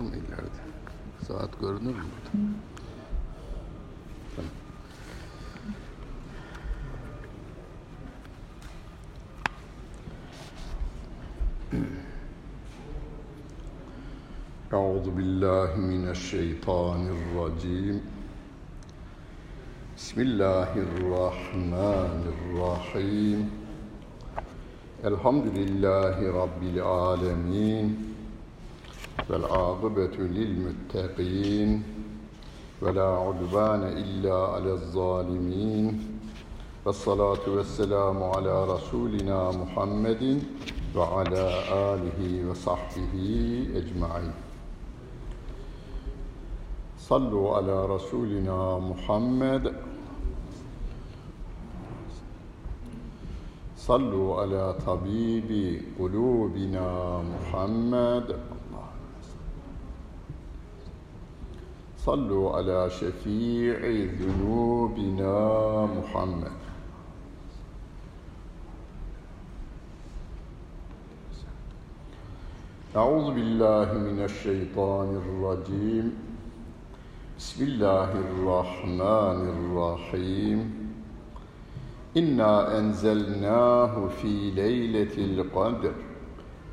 mı ileride? Saat görünür mü burada? Tamam. أعوذ بالله من الشيطان الرجيم بسم الله الرحمن الرحيم الحمد لله رب العالمين والعاقبة للمتقين ولا عدوان إلا على الظالمين والصلاة والسلام على رسولنا محمد وعلى آله وصحبه أجمعين. صلوا على رسولنا محمد. صلوا على طبيب قلوبنا محمد. صلوا على شفيع ذنوبنا محمد. أعوذ بالله من الشيطان الرجيم. بسم الله الرحمن الرحيم. إنا أنزلناه في ليلة القدر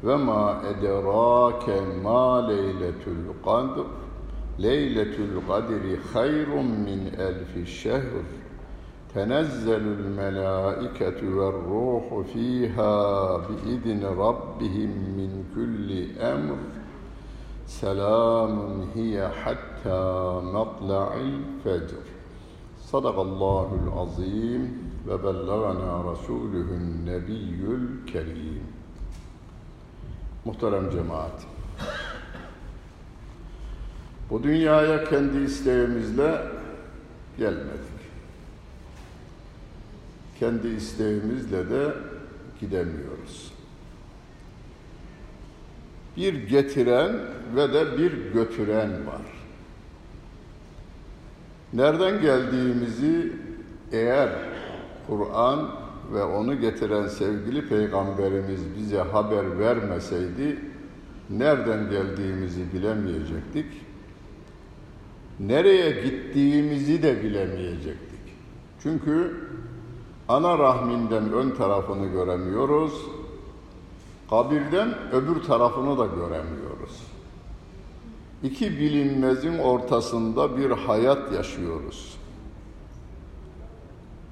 وما أدراك ما ليلة القدر؟ ليلة القدر خير من ألف شهر. تنزل الملائكة والروح فيها بإذن ربهم من كل أمر. سلام هي حتى مطلع الفجر. صدق الله العظيم وبلغنا رسوله النبي الكريم. Muhterem cemaat, bu dünyaya kendi isteğimizle gelmedik. Kendi isteğimizle de gidemiyoruz. Bir getiren ve de bir götüren var. Nereden geldiğimizi eğer Kur'an ve onu getiren sevgili peygamberimiz bize haber vermeseydi nereden geldiğimizi bilemeyecektik. Nereye gittiğimizi de bilemeyecektik. Çünkü ana rahminden ön tarafını göremiyoruz. Kabirden öbür tarafını da göremiyoruz. İki bilinmezin ortasında bir hayat yaşıyoruz.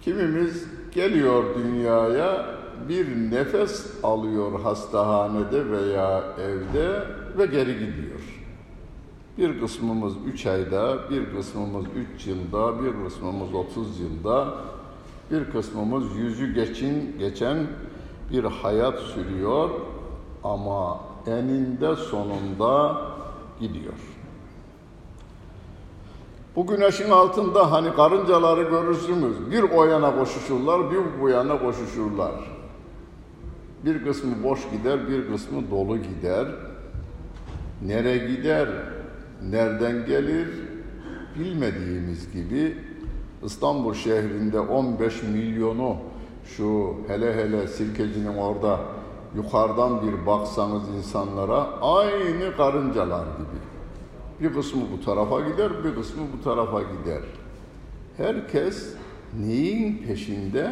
Kimimiz geliyor dünyaya bir nefes alıyor hastahanede veya evde ve geri gidiyor. Bir kısmımız üç ayda, bir kısmımız üç yılda, bir kısmımız otuz yılda, bir kısmımız yüzü geçin, geçen bir hayat sürüyor ama eninde sonunda gidiyor. Bu güneşin altında hani karıncaları görürsünüz. Bir o yana koşuşurlar, bir bu yana koşuşurlar. Bir kısmı boş gider, bir kısmı dolu gider. Nere gider, nereden gelir bilmediğimiz gibi İstanbul şehrinde 15 milyonu şu hele hele Sirkeci'nin orada yukarıdan bir baksanız insanlara aynı karıncalar gibi. Bir kısmı bu tarafa gider, bir kısmı bu tarafa gider. Herkes neyin peşinde?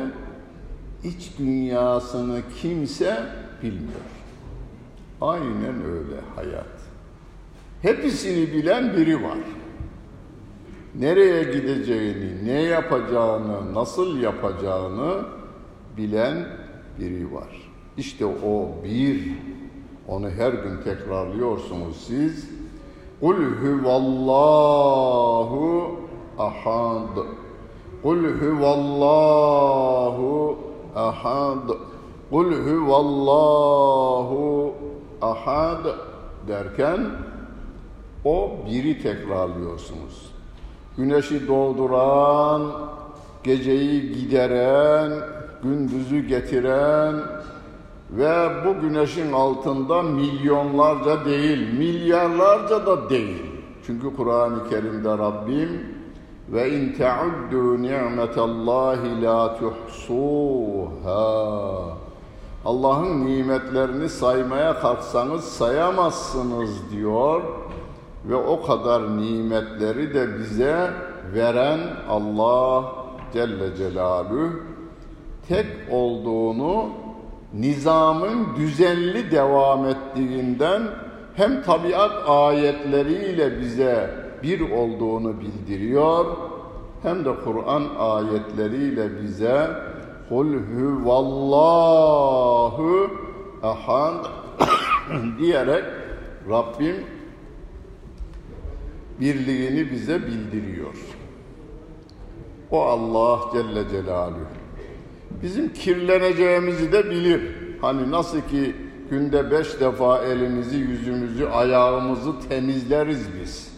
İç dünyasını kimse bilmiyor. Aynen öyle hayat. Hepsini bilen biri var. Nereye gideceğini, ne yapacağını, nasıl yapacağını bilen biri var. İşte o bir, onu her gün tekrarlıyorsunuz siz. Kul huvallahu ahad. Kul huvallahu ahad. Kul huvallahu ahad derken o biri tekrarlıyorsunuz. Güneşi doğduran, geceyi gideren, gündüzü getiren ve bu güneşin altında milyonlarca değil, milyarlarca da değil. Çünkü Kur'an-ı Kerim'de Rabbim ve in teuddu ni'metallahi la tuhsuha. Allah'ın nimetlerini saymaya kalksanız sayamazsınız diyor. Ve o kadar nimetleri de bize veren Allah Celle Celaluhu tek olduğunu nizamın düzenli devam ettiğinden hem tabiat ayetleriyle bize bir olduğunu bildiriyor hem de Kur'an ayetleriyle bize kul huvallahu ahad diyerek Rabbim birliğini bize bildiriyor. O Allah Celle Celaluhu. Bizim kirleneceğimizi de bilir. Hani nasıl ki günde beş defa elimizi, yüzümüzü, ayağımızı temizleriz biz.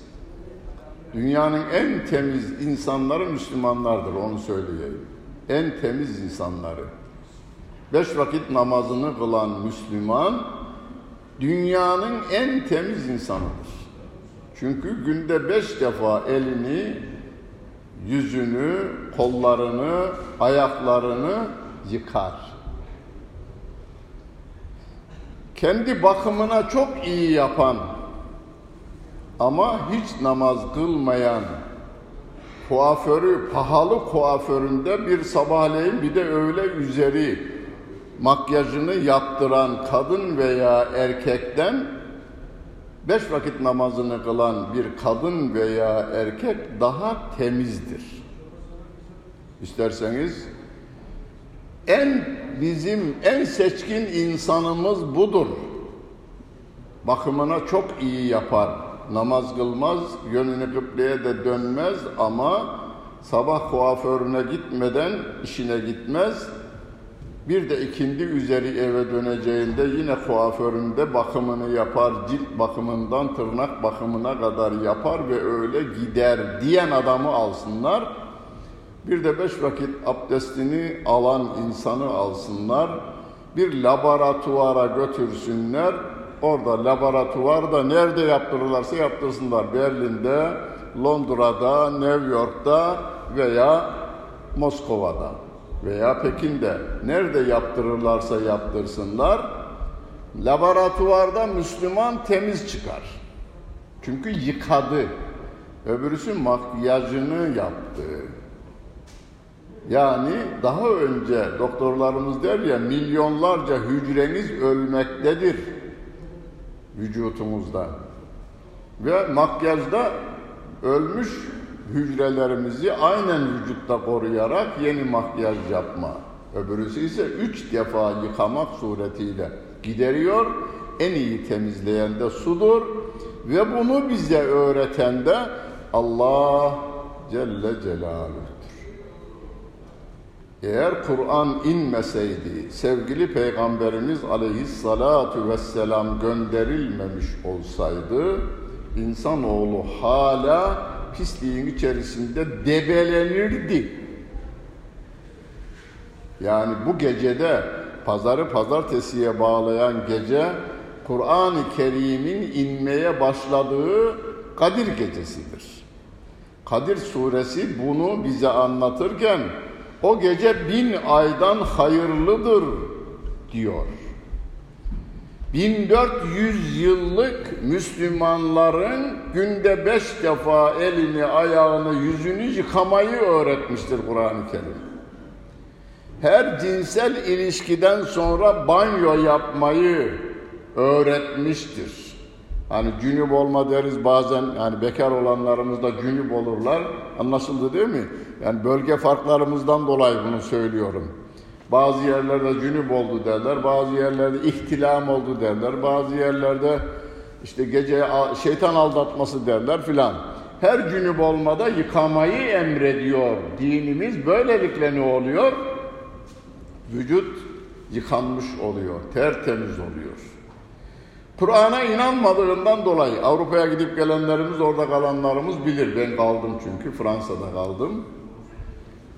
Dünyanın en temiz insanları Müslümanlardır onu söyleyeyim. En temiz insanları. Beş vakit namazını kılan Müslüman dünyanın en temiz insanıdır. Çünkü günde beş defa elini, yüzünü, kollarını, ayaklarını yıkar. Kendi bakımına çok iyi yapan ama hiç namaz kılmayan kuaförü, pahalı kuaföründe bir sabahleyin bir de öğle üzeri makyajını yaptıran kadın veya erkekten beş vakit namazını kılan bir kadın veya erkek daha temizdir. İsterseniz en bizim en seçkin insanımız budur. Bakımına çok iyi yapar. Namaz kılmaz, yönünü kıbleye de dönmez ama sabah kuaförüne gitmeden işine gitmez. Bir de ikindi üzeri eve döneceğinde yine kuaföründe bakımını yapar, cilt bakımından tırnak bakımına kadar yapar ve öyle gider diyen adamı alsınlar. Bir de beş vakit abdestini alan insanı alsınlar. Bir laboratuvara götürsünler. Orada laboratuvarda nerede yaptırırlarsa yaptırsınlar. Berlin'de, Londra'da, New York'ta veya Moskova'da veya Pekin'de nerede yaptırırlarsa yaptırsınlar laboratuvarda Müslüman temiz çıkar. Çünkü yıkadı. Öbürüsü makyajını yaptı. Yani daha önce doktorlarımız der ya milyonlarca hücreniz ölmektedir vücutumuzda. Ve makyajda ölmüş hücrelerimizi aynen vücutta koruyarak yeni makyaj yapma. Öbürüsü ise üç defa yıkamak suretiyle gideriyor. En iyi temizleyen de sudur. Ve bunu bize öğreten de Allah Celle Celaluhu'dur. Eğer Kur'an inmeseydi, sevgili Peygamberimiz aleyhissalatu vesselam gönderilmemiş olsaydı, insanoğlu hala pisliğin içerisinde debelenirdi. Yani bu gecede pazarı pazartesiye bağlayan gece Kur'an-ı Kerim'in inmeye başladığı Kadir gecesidir. Kadir suresi bunu bize anlatırken o gece bin aydan hayırlıdır diyor. 1400 yıllık Müslümanların günde beş defa elini, ayağını, yüzünü yıkamayı öğretmiştir Kur'an-ı Kerim. Her cinsel ilişkiden sonra banyo yapmayı öğretmiştir. Hani cünüp olma deriz bazen yani bekar olanlarımız da cünüp olurlar. Anlaşıldı değil mi? Yani bölge farklarımızdan dolayı bunu söylüyorum. Bazı yerlerde cünüp oldu derler, bazı yerlerde ihtilam oldu derler, bazı yerlerde işte gece şeytan aldatması derler filan. Her cünüp olmada yıkamayı emrediyor dinimiz. Böylelikle ne oluyor? Vücut yıkanmış oluyor, tertemiz oluyor. Kur'an'a inanmadığından dolayı Avrupa'ya gidip gelenlerimiz, orada kalanlarımız bilir. Ben kaldım çünkü Fransa'da kaldım.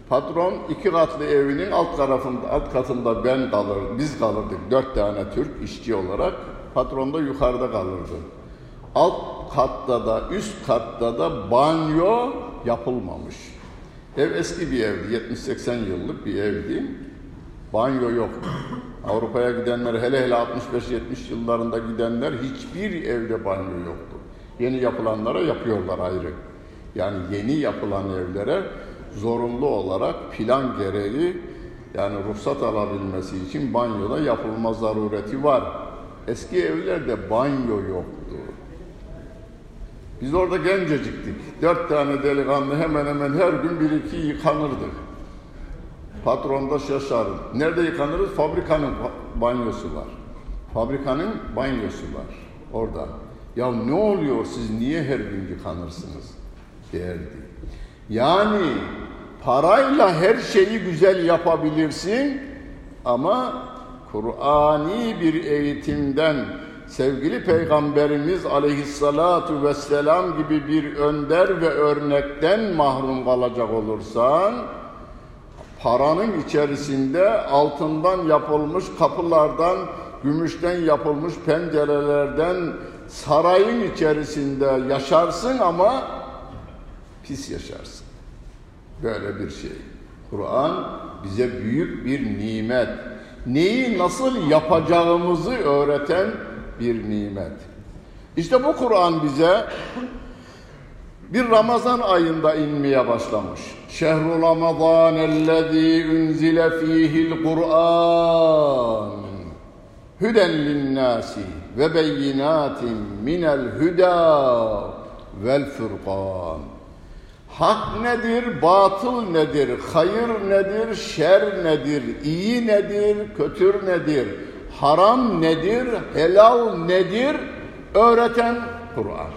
Patron iki katlı evinin alt tarafında, alt katında ben kalır, biz kalırdık. Dört tane Türk işçi olarak. Patron da yukarıda kalırdı. Alt katta da, üst katta da banyo yapılmamış. Ev eski bir evdi, 70-80 yıllık bir evdi. Banyo yoktu. Avrupa'ya gidenler, hele hele 65-70 yıllarında gidenler hiçbir evde banyo yoktu. Yeni yapılanlara yapıyorlar ayrı. Yani yeni yapılan evlere zorunlu olarak plan gereği yani ruhsat alabilmesi için banyoda yapılma zarureti var. Eski evlerde banyo yoktu. Biz orada genceciktik. Dört tane delikanlı hemen hemen her gün bir iki yıkanırdık. Patron da şaşardı. Nerede yıkanırız? Fabrikanın banyosu var. Fabrikanın banyosu var orada. Ya ne oluyor siz niye her gün yıkanırsınız? derdi. Yani parayla her şeyi güzel yapabilirsin ama Kur'ani bir eğitimden sevgili Peygamberimiz aleyhissalatu vesselam gibi bir önder ve örnekten mahrum kalacak olursan paranın içerisinde altından yapılmış kapılardan, gümüşten yapılmış pencerelerden sarayın içerisinde yaşarsın ama pis yaşarsın. Böyle bir şey. Kur'an bize büyük bir nimet. Neyi nasıl yapacağımızı öğreten bir nimet. İşte bu Kur'an bize bir Ramazan ayında inmeye başlamış. Şehru Ramazan ellezî unzile fîhil Kur'an hüden linnâsi ve beyinatin minel hüdâ vel furqan. Hak nedir, batıl nedir, hayır nedir, şer nedir, iyi nedir, kötü nedir, haram nedir, helal nedir öğreten Kur'an.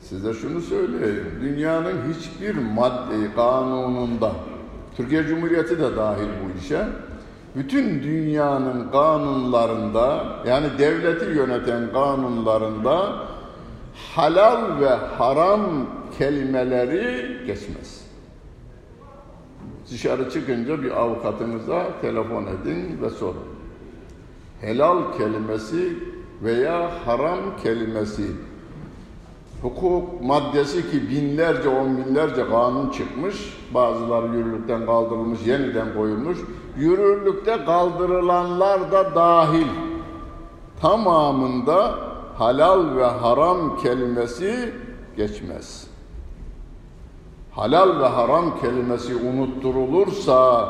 Size şunu söyleyeyim. Dünyanın hiçbir madde kanununda, Türkiye Cumhuriyeti de dahil bu işe, bütün dünyanın kanunlarında, yani devleti yöneten kanunlarında halal ve haram kelimeleri geçmez. Dışarı çıkınca bir avukatınıza telefon edin ve sorun. Helal kelimesi veya haram kelimesi hukuk maddesi ki binlerce on binlerce kanun çıkmış bazıları yürürlükten kaldırılmış yeniden koyulmuş yürürlükte kaldırılanlar da dahil tamamında halal ve haram kelimesi geçmez. Halal ve haram kelimesi unutturulursa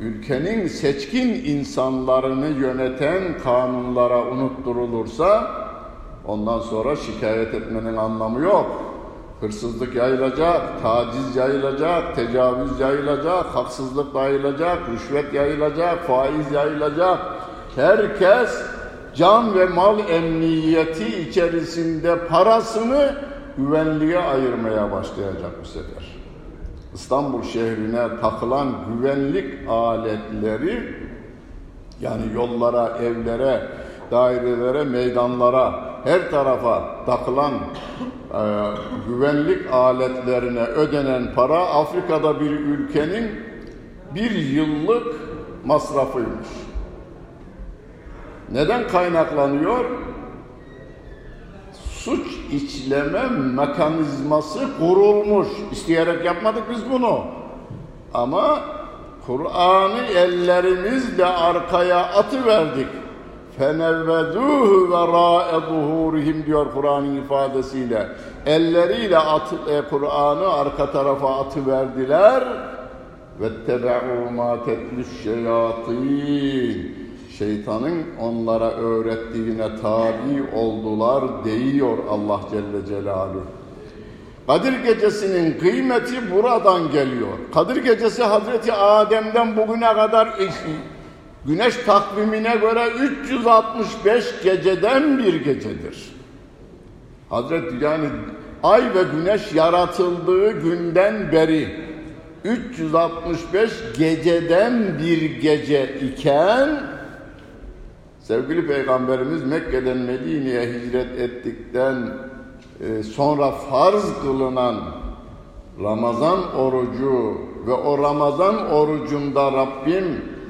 ülkenin seçkin insanlarını yöneten kanunlara unutturulursa ondan sonra şikayet etmenin anlamı yok. Hırsızlık yayılacak, taciz yayılacak, tecavüz yayılacak, haksızlık yayılacak, rüşvet yayılacak, faiz yayılacak. Herkes can ve mal emniyeti içerisinde parasını güvenliğe ayırmaya başlayacak bu sefer. İstanbul şehrine takılan güvenlik aletleri yani yollara, evlere, dairelere, meydanlara, her tarafa takılan e, güvenlik aletlerine ödenen para Afrika'da bir ülkenin bir yıllık masrafıymış. Neden kaynaklanıyor? Suç içleme mekanizması kurulmuş. İsteyerek yapmadık biz bunu. Ama Kur'an'ı ellerimizle arkaya atıverdik. فَنَوَّذُوهُ وَرَاءَ ظُهُورِهِمْ diyor Kur'an'ın ifadesiyle. Elleriyle e, Kur'an'ı arka tarafa atıverdiler. وَاتَّبَعُوا مَا تَتْلُ الشَّيَاطِينَ Şeytanın onlara öğrettiğine tabi oldular değiyor Allah Celle Celaluhu. Kadir gecesinin kıymeti buradan geliyor. Kadir gecesi Hazreti Adem'den bugüne kadar güneş takvimine göre 365 geceden bir gecedir. Hazreti yani ay ve güneş yaratıldığı günden beri 365 geceden bir gece iken sevgili peygamberimiz Mekke'den Medine'ye hicret ettikten e, sonra farz kılınan Ramazan orucu ve o Ramazan orucunda Rabbim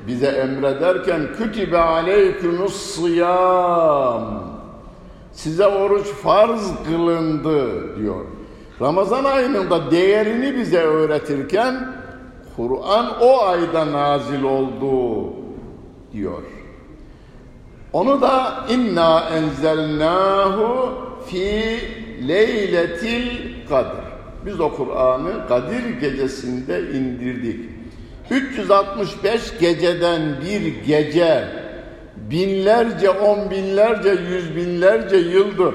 bize emrederken kütibe aleykümüs sıyam size oruç farz kılındı diyor. Ramazan ayının da değerini bize öğretirken Kur'an o ayda nazil oldu diyor. Onu da inna enzelnahu fi leyletil kadir. Biz o Kur'an'ı Kadir gecesinde indirdik. 365 geceden bir gece binlerce, on binlerce, yüz binlerce yıldır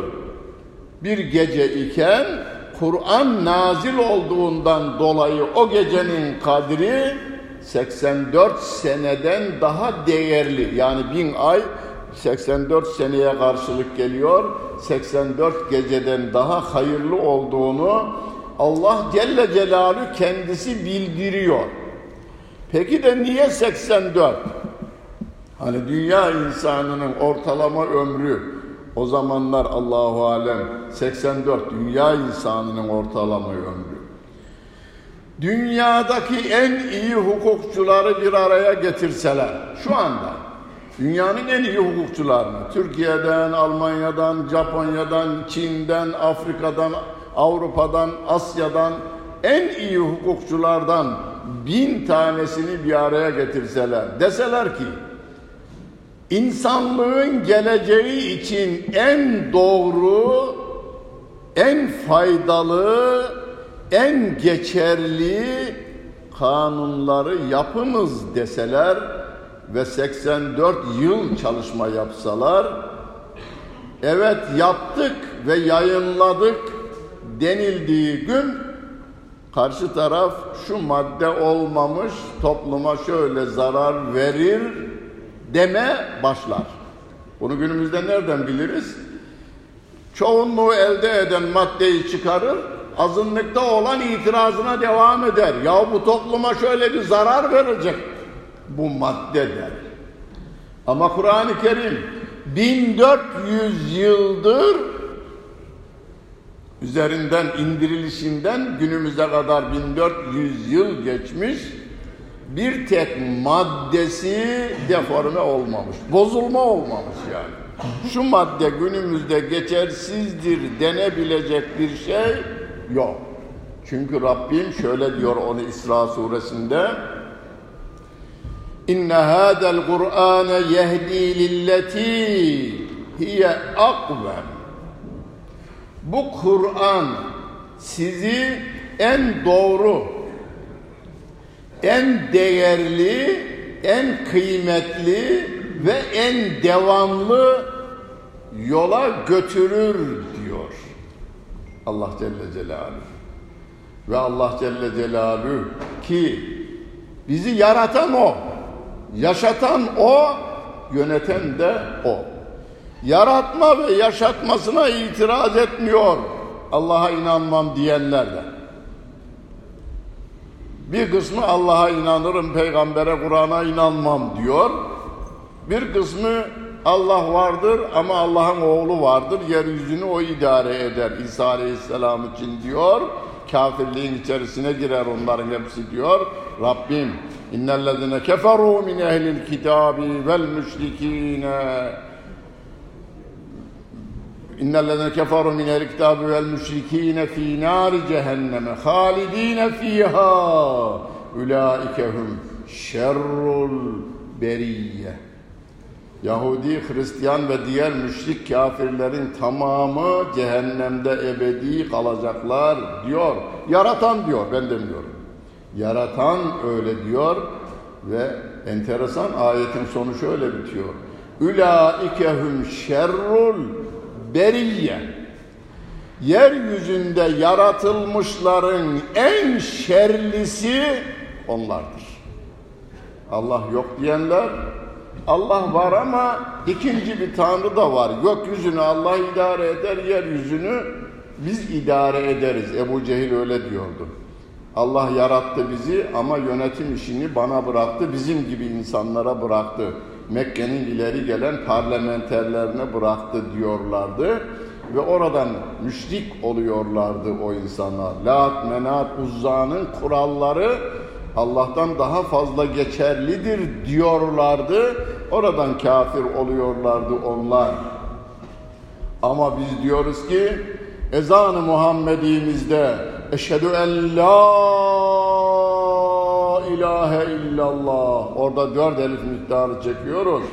bir gece iken Kur'an nazil olduğundan dolayı o gecenin kadri 84 seneden daha değerli. Yani bin ay 84 seneye karşılık geliyor. 84 geceden daha hayırlı olduğunu Allah Celle Celaluhu kendisi bildiriyor. Peki de niye 84? Hani dünya insanının ortalama ömrü o zamanlar Allahu alem 84 dünya insanının ortalama ömrü. Dünyadaki en iyi hukukçuları bir araya getirseler şu anda dünyanın en iyi hukukçularını Türkiye'den, Almanya'dan, Japonya'dan, Çin'den, Afrika'dan, Avrupa'dan, Asya'dan en iyi hukukçulardan bin tanesini bir araya getirseler deseler ki insanlığın geleceği için en doğru, en faydalı, en geçerli kanunları yapınız deseler ve 84 yıl çalışma yapsalar evet yaptık ve yayınladık denildiği gün karşı taraf şu madde olmamış topluma şöyle zarar verir deme başlar. Bunu günümüzde nereden biliriz? Çoğunluğu elde eden maddeyi çıkarır, azınlıkta olan itirazına devam eder. Ya bu topluma şöyle bir zarar verecek bu madde der. Ama Kur'an-ı Kerim 1400 yıldır üzerinden indirilişinden günümüze kadar 1400 yıl geçmiş bir tek maddesi deforme olmamış, bozulma olmamış yani. Şu madde günümüzde geçersizdir denebilecek bir şey yok. Çünkü Rabbim şöyle diyor onu İsra suresinde İnne hâdel Kur'âne yehdi lilleti hiye akvem Bu Kur'an sizi en doğru en değerli, en kıymetli ve en devamlı yola götürür diyor Allah Celle Celaluhu. Ve Allah Celle Celaluhu ki bizi yaratan O, yaşatan O, yöneten de O. Yaratma ve yaşatmasına itiraz etmiyor Allah'a inanmam diyenler de. Bir kısmı Allah'a inanırım, peygambere, Kur'an'a inanmam diyor. Bir kısmı Allah vardır ama Allah'ın oğlu vardır. Yeryüzünü o idare eder İsa Aleyhisselam için diyor. Kafirliğin içerisine girer onların hepsi diyor. Rabbim innellezine keferu min ehlil kitabi vel müşrikine İnnellezine keferu min el kitabi vel müşrikine fi nari cehenneme halidine fiha ulaike hum şerrul beriyye Yahudi, Hristiyan ve diğer müşrik kafirlerin tamamı cehennemde ebedi kalacaklar diyor. Yaratan diyor, ben demiyorum. Yaratan öyle diyor ve enteresan ayetin sonu şöyle bitiyor. Ülaikehum şerrul beriyye yeryüzünde yaratılmışların en şerlisi onlardır. Allah yok diyenler Allah var ama ikinci bir tanrı da var. Gökyüzünü Allah idare eder, yeryüzünü biz idare ederiz. Ebu Cehil öyle diyordu. Allah yarattı bizi ama yönetim işini bana bıraktı, bizim gibi insanlara bıraktı. Mekke'nin ileri gelen parlamenterlerine bıraktı diyorlardı. Ve oradan müşrik oluyorlardı o insanlar. Lat, Menat, Uzza'nın kuralları Allah'tan daha fazla geçerlidir diyorlardı. Oradan kafir oluyorlardı onlar. Ama biz diyoruz ki ezan-ı Muhammedimizde eşhedü en la ilahe illallah orada dört elif miktarı çekiyoruz.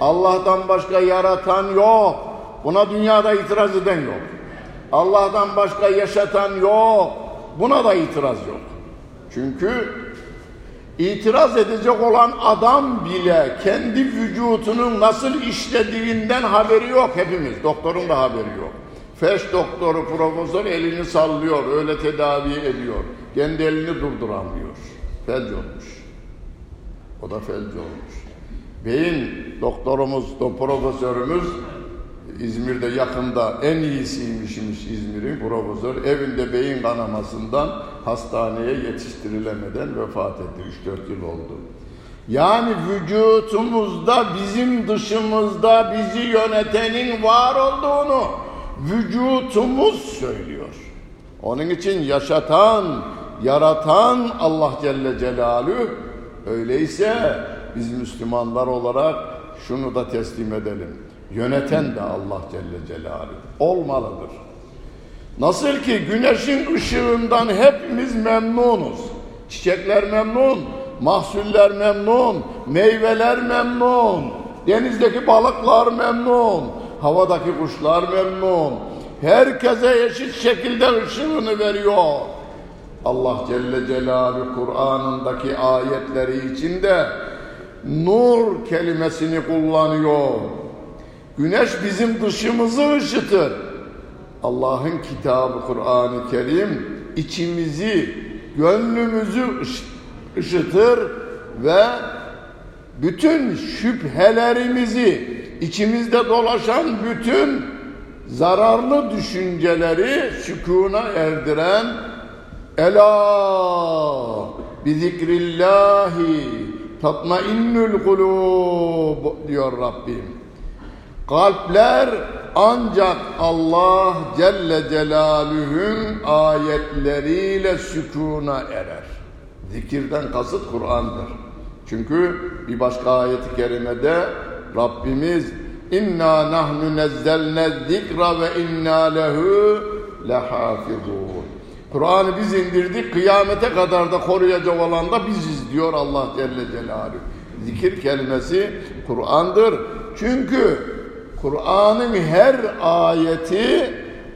Allah'tan başka yaratan yok. Buna dünyada itiraz eden yok. Allah'tan başka yaşatan yok. Buna da itiraz yok. Çünkü itiraz edecek olan adam bile kendi vücudunun nasıl işlediğinden haberi yok hepimiz. Doktorun da haberi yok. Feş doktoru, profesör elini sallıyor, öyle tedavi ediyor. Kendi elini durduramıyor. Felç olmuş. O da felç olmuş. Beyin doktorumuz, profesörümüz İzmir'de yakında en iyisiymişmiş İzmir'in profesör. Evinde beyin kanamasından hastaneye yetiştirilemeden vefat etti. 3-4 yıl oldu. Yani vücutumuzda bizim dışımızda bizi yönetenin var olduğunu vücutumuz söylüyor. Onun için yaşatan, yaratan Allah Celle Celaluhu öyleyse biz Müslümanlar olarak şunu da teslim edelim. Yöneten de Allah Celle Celaluhu olmalıdır. Nasıl ki güneşin ışığından hepimiz memnunuz. Çiçekler memnun, mahsuller memnun, meyveler memnun, denizdeki balıklar memnun, havadaki kuşlar memnun. Herkese eşit şekilde ışığını veriyor. Allah Celle Celaluhu Kur'an'ındaki ayetleri içinde nur kelimesini kullanıyor. Güneş bizim dışımızı ışıtır. Allah'ın kitabı Kur'an-ı Kerim içimizi, gönlümüzü ışıtır ve bütün şüphelerimizi, içimizde dolaşan bütün zararlı düşünceleri sükuna erdiren Ela bi zikrillahi tatmainnul kulub diyor Rabbim. Kalpler ancak Allah Celle Celaluhu'nun ayetleriyle sükuna erer. Zikirden kasıt Kur'an'dır. Çünkü bir başka ayet-i kerimede Rabbimiz inna nahnu nezzelne zikra ve inna lehu lehafizun. Kur'an'ı biz indirdik, kıyamete kadar da koruyacak olan da biziz diyor Allah Celle Celaluhu. Zikir kelimesi Kur'an'dır. Çünkü Kur'an'ın her ayeti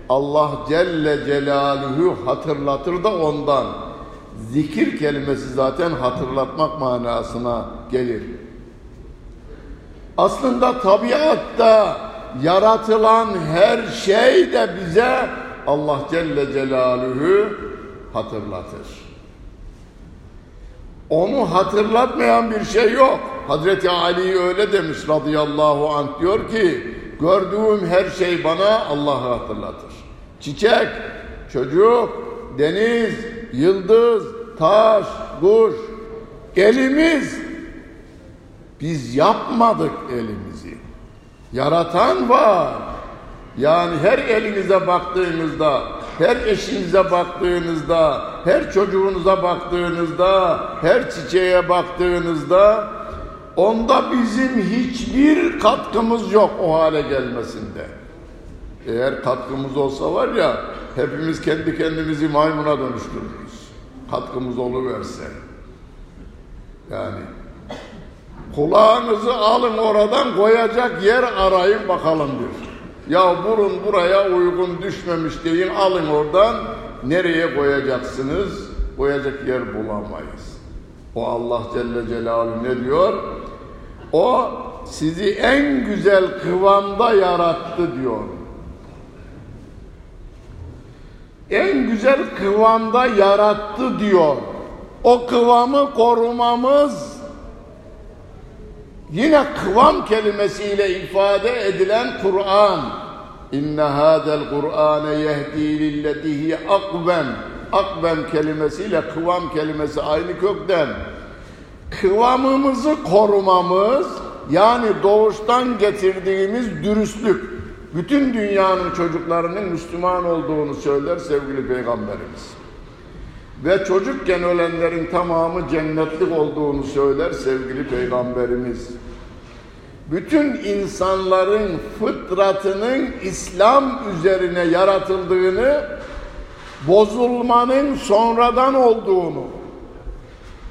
Allah Celle Celaluhu hatırlatır da ondan. Zikir kelimesi zaten hatırlatmak manasına gelir. Aslında tabiatta yaratılan her şey de bize Allah Celle Celaluhu hatırlatır. Onu hatırlatmayan bir şey yok. Hazreti Ali öyle demiş radıyallahu anh diyor ki gördüğüm her şey bana Allah'ı hatırlatır. Çiçek, çocuk, deniz, yıldız, taş, kuş, elimiz biz yapmadık elimizi. Yaratan var. Yani her elinize baktığınızda, her eşinize baktığınızda, her çocuğunuza baktığınızda, her çiçeğe baktığınızda onda bizim hiçbir katkımız yok o hale gelmesinde. Eğer katkımız olsa var ya hepimiz kendi kendimizi maymuna dönüştürürüz. Katkımız oluverse. Yani kulağınızı alın oradan koyacak yer arayın bakalım bir. Ya burun buraya uygun düşmemiş deyin alın oradan nereye koyacaksınız? Koyacak yer bulamayız. O Allah Celle Celaluhu ne diyor? O sizi en güzel kıvamda yarattı diyor. En güzel kıvamda yarattı diyor. O kıvamı korumamız Yine kıvam kelimesiyle ifade edilen Kur'an. İnne hadel Kur'ane yehdi lilletihi akben. Akben kelimesiyle kıvam kelimesi aynı kökten. Kıvamımızı korumamız yani doğuştan getirdiğimiz dürüstlük. Bütün dünyanın çocuklarının Müslüman olduğunu söyler sevgili Peygamberimiz. Ve çocukken ölenlerin tamamı cennetlik olduğunu söyler sevgili Peygamberimiz. Bütün insanların fıtratının İslam üzerine yaratıldığını, bozulmanın sonradan olduğunu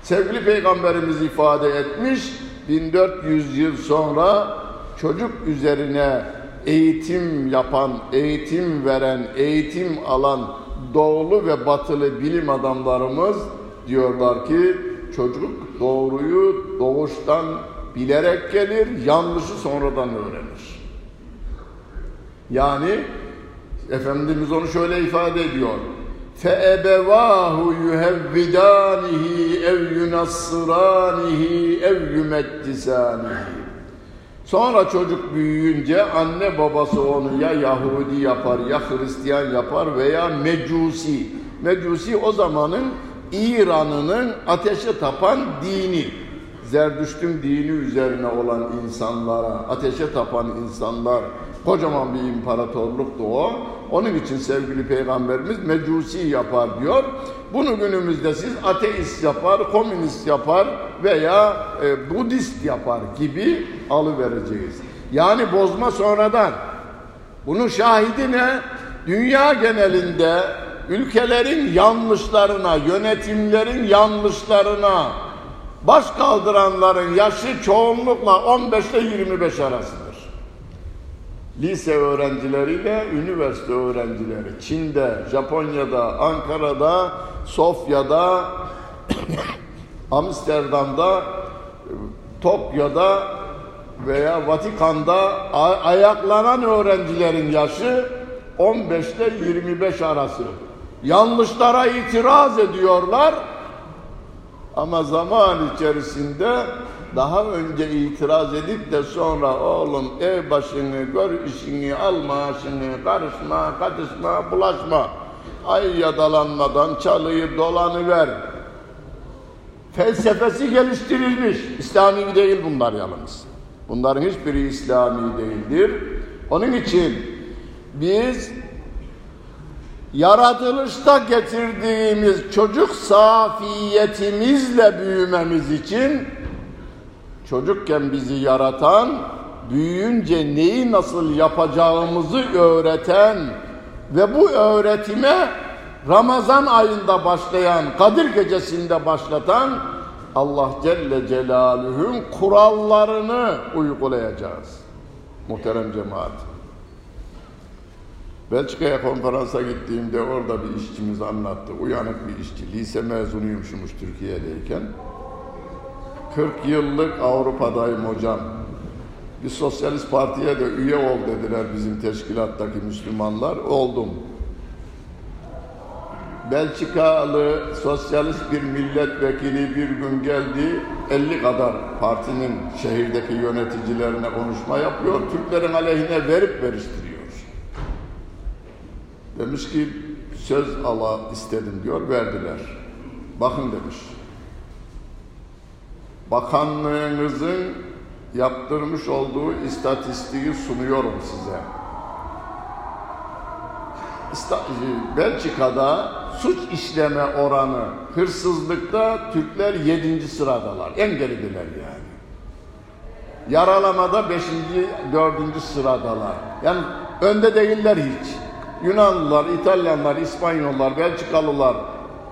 sevgili Peygamberimiz ifade etmiş. 1400 yıl sonra çocuk üzerine eğitim yapan, eğitim veren, eğitim alan doğulu ve batılı bilim adamlarımız diyorlar ki çocuk doğruyu doğuştan bilerek gelir, yanlışı sonradan öğrenir. Yani Efendimiz onu şöyle ifade ediyor. فَاَبَوَاهُ يُهَوِّدَانِهِ اَوْ يُنَصِّرَانِهِ اَوْ يُمَدِّسَانِهِ Sonra çocuk büyüyünce anne babası onu ya Yahudi yapar ya Hristiyan yapar veya Mecusi. Mecusi o zamanın İran'ının ateşe tapan dini. Zerdüşt'ün dini üzerine olan insanlara, ateşe tapan insanlar, kocaman bir imparatorluktu o. Onun için sevgili peygamberimiz mecusi yapar diyor. Bunu günümüzde siz ateist yapar, komünist yapar veya e, Budist yapar gibi alıvereceğiz. Yani bozma sonradan. Bunun şahidi ne? Dünya genelinde ülkelerin yanlışlarına, yönetimlerin yanlışlarına baş kaldıranların yaşı çoğunlukla 15 ile 25 arasıdır. Lise öğrencileriyle üniversite öğrencileri Çin'de, Japonya'da, Ankara'da, Sofya'da, Amsterdam'da, Tokyo'da veya Vatikan'da ayaklanan öğrencilerin yaşı 15 ile 25 arası. Yanlışlara itiraz ediyorlar ama zaman içerisinde daha önce itiraz edip de sonra oğlum ev başını, gör işini, al maaşını, karışma, katışma, bulaşma. Ay yadalanmadan çalıyı dolanıver. Felsefesi geliştirilmiş. İslami değil bunlar yalnız. Bunların hiçbiri İslami değildir. Onun için biz yaratılışta getirdiğimiz çocuk safiyetimizle büyümemiz için çocukken bizi yaratan, büyüyünce neyi nasıl yapacağımızı öğreten ve bu öğretime Ramazan ayında başlayan, Kadir gecesinde başlatan Allah Celle Celaluhu'nun kurallarını uygulayacağız. Muhterem cemaat. Belçika'ya konferansa gittiğimde orada bir işçimiz anlattı. Uyanık bir işçi. Lise mezunuyumuşmuş Türkiye'deyken. 40 yıllık Avrupa'dayım hocam. Bir sosyalist partiye de üye ol dediler bizim teşkilattaki Müslümanlar. Oldum. Belçikalı sosyalist bir milletvekili bir gün geldi. 50 kadar partinin şehirdeki yöneticilerine konuşma yapıyor. Türklerin aleyhine verip veriştiriyor. Demiş ki söz ala istedim diyor verdiler. Bakın demiş. Bakanlığınızın yaptırmış olduğu istatistiği sunuyorum size. Belçika'da suç işleme oranı hırsızlıkta Türkler yedinci sıradalar. En geridiler yani. Yaralamada beşinci, dördüncü sıradalar. Yani önde değiller hiç. Yunanlılar, İtalyanlar, İspanyollar, Belçikalılar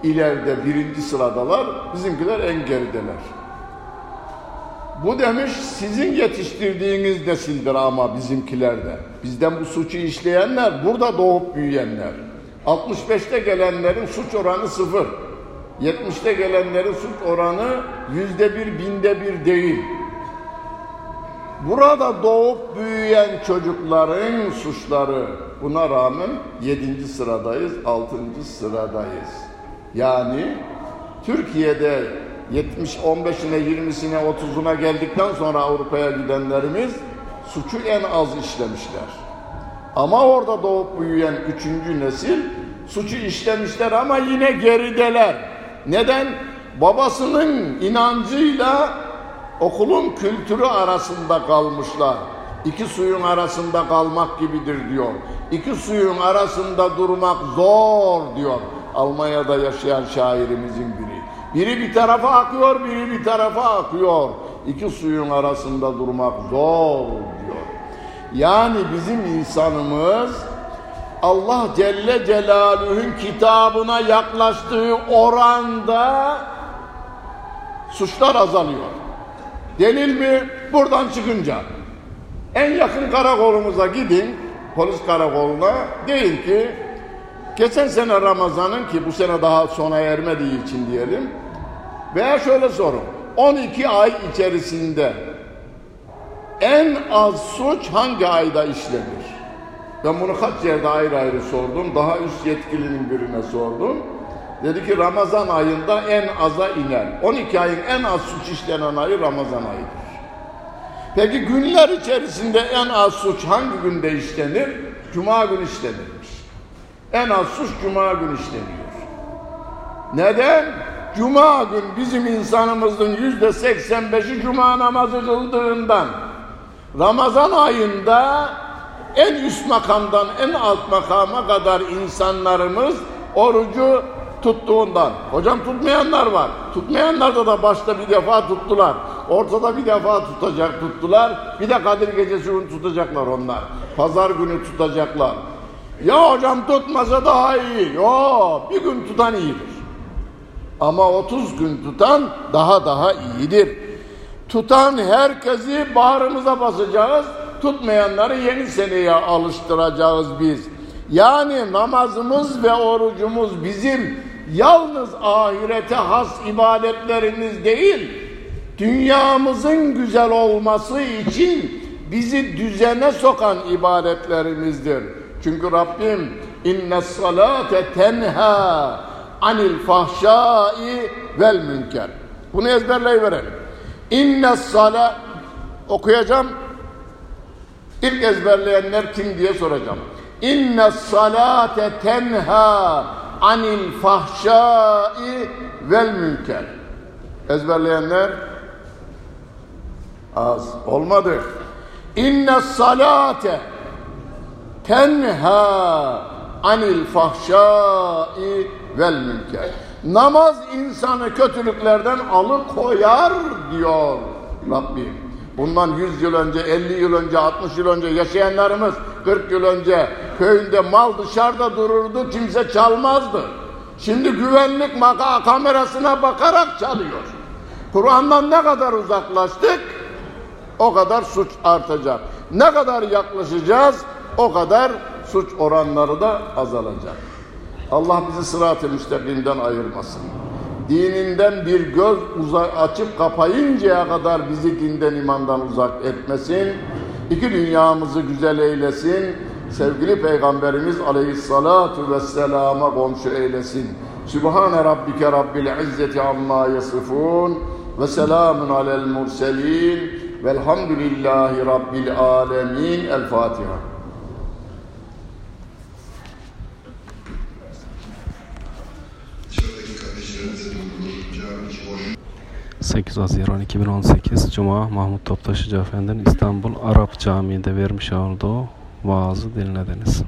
ileride birinci sıradalar. Bizimkiler en gerideler. Bu demiş sizin yetiştirdiğiniz nesildir ama bizimkilerde. Bizden bu suçu işleyenler burada doğup büyüyenler. 65'te gelenlerin suç oranı sıfır. 70'te gelenlerin suç oranı yüzde bir, binde bir değil. Burada doğup büyüyen çocukların suçları buna rağmen yedinci sıradayız, altıncı sıradayız. Yani Türkiye'de 70 15'ine 20'sine 30'una geldikten sonra Avrupa'ya gidenlerimiz suçu en az işlemişler. Ama orada doğup büyüyen üçüncü nesil suçu işlemişler ama yine gerideler. Neden? Babasının inancıyla okulun kültürü arasında kalmışlar. İki suyun arasında kalmak gibidir diyor. İki suyun arasında durmak zor diyor. Almanya'da yaşayan şairimizin biri. Biri bir tarafa akıyor, biri bir tarafa akıyor. İki suyun arasında durmak zor diyor. Yani bizim insanımız Allah Celle Celaluhu'nun kitabına yaklaştığı oranda suçlar azalıyor. Delil mi? Buradan çıkınca. En yakın karakolumuza gidin, polis karakoluna. Deyin ki, geçen sene Ramazan'ın ki bu sene daha sona ermediği için diyelim. Veya şöyle sorun. 12 ay içerisinde en az suç hangi ayda işlenir? Ben bunu kaç yerde ayrı ayrı sordum. Daha üst yetkilinin birine sordum. Dedi ki Ramazan ayında en aza iner. 12 ayın en az suç işlenen ayı Ramazan ayıdır. Peki günler içerisinde en az suç hangi günde işlenir? Cuma günü işlenirmiş. En az suç Cuma günü işleniyor. Neden? Cuma gün bizim insanımızın yüzde 85'i Cuma namazı kıldığından Ramazan ayında en üst makamdan en alt makama kadar insanlarımız orucu tuttuğundan. Hocam tutmayanlar var. Tutmayanlar da başta bir defa tuttular. Ortada bir defa tutacak tuttular. Bir de Kadir Gecesi günü tutacaklar onlar. Pazar günü tutacaklar. Ya hocam tutmasa daha iyi. Yo bir gün tutan iyidir. Ama 30 gün tutan daha daha iyidir. Tutan herkesi bağrımıza basacağız. Tutmayanları yeni seneye alıştıracağız biz. Yani namazımız ve orucumuz bizim yalnız ahirete has ibadetlerimiz değil, dünyamızın güzel olması için bizi düzene sokan ibadetlerimizdir. Çünkü Rabbim inne salate tenha anil fahşai vel münker. Bunu ezberleyiverelim. İnne salat okuyacağım. İlk ezberleyenler kim diye soracağım. İnne salate tenha anil fahşai vel münker. Ezberleyenler az olmadı. İnne salate tenha anil fahşai vel münker. Namaz insanı kötülüklerden alıkoyar diyor Rabbim. Bundan 100 yıl önce, 50 yıl önce, 60 yıl önce yaşayanlarımız 40 yıl önce köyünde mal dışarıda dururdu, kimse çalmazdı. Şimdi güvenlik maka kamerasına bakarak çalıyor. Kur'an'dan ne kadar uzaklaştık o kadar suç artacak. Ne kadar yaklaşacağız o kadar suç oranları da azalacak. Allah bizi sırat-ı müstakimden ayırmasın. Dininden bir göz uzak açıp kapayıncaya kadar bizi dinden imandan uzak etmesin. İki dünyamızı güzel eylesin. Sevgili Peygamberimiz aleyhissalatu vesselama komşu eylesin. Sübhane rabbike rabbil izzeti amma yasifun ve selamun alel murselin velhamdülillahi rabbil alemin. El Fatiha. 8 Haziran 2018 Cuma Mahmut Toptaşıcı Efendi'nin İstanbul Arap Camii'nde vermiş olduğu vaazı dinlediniz.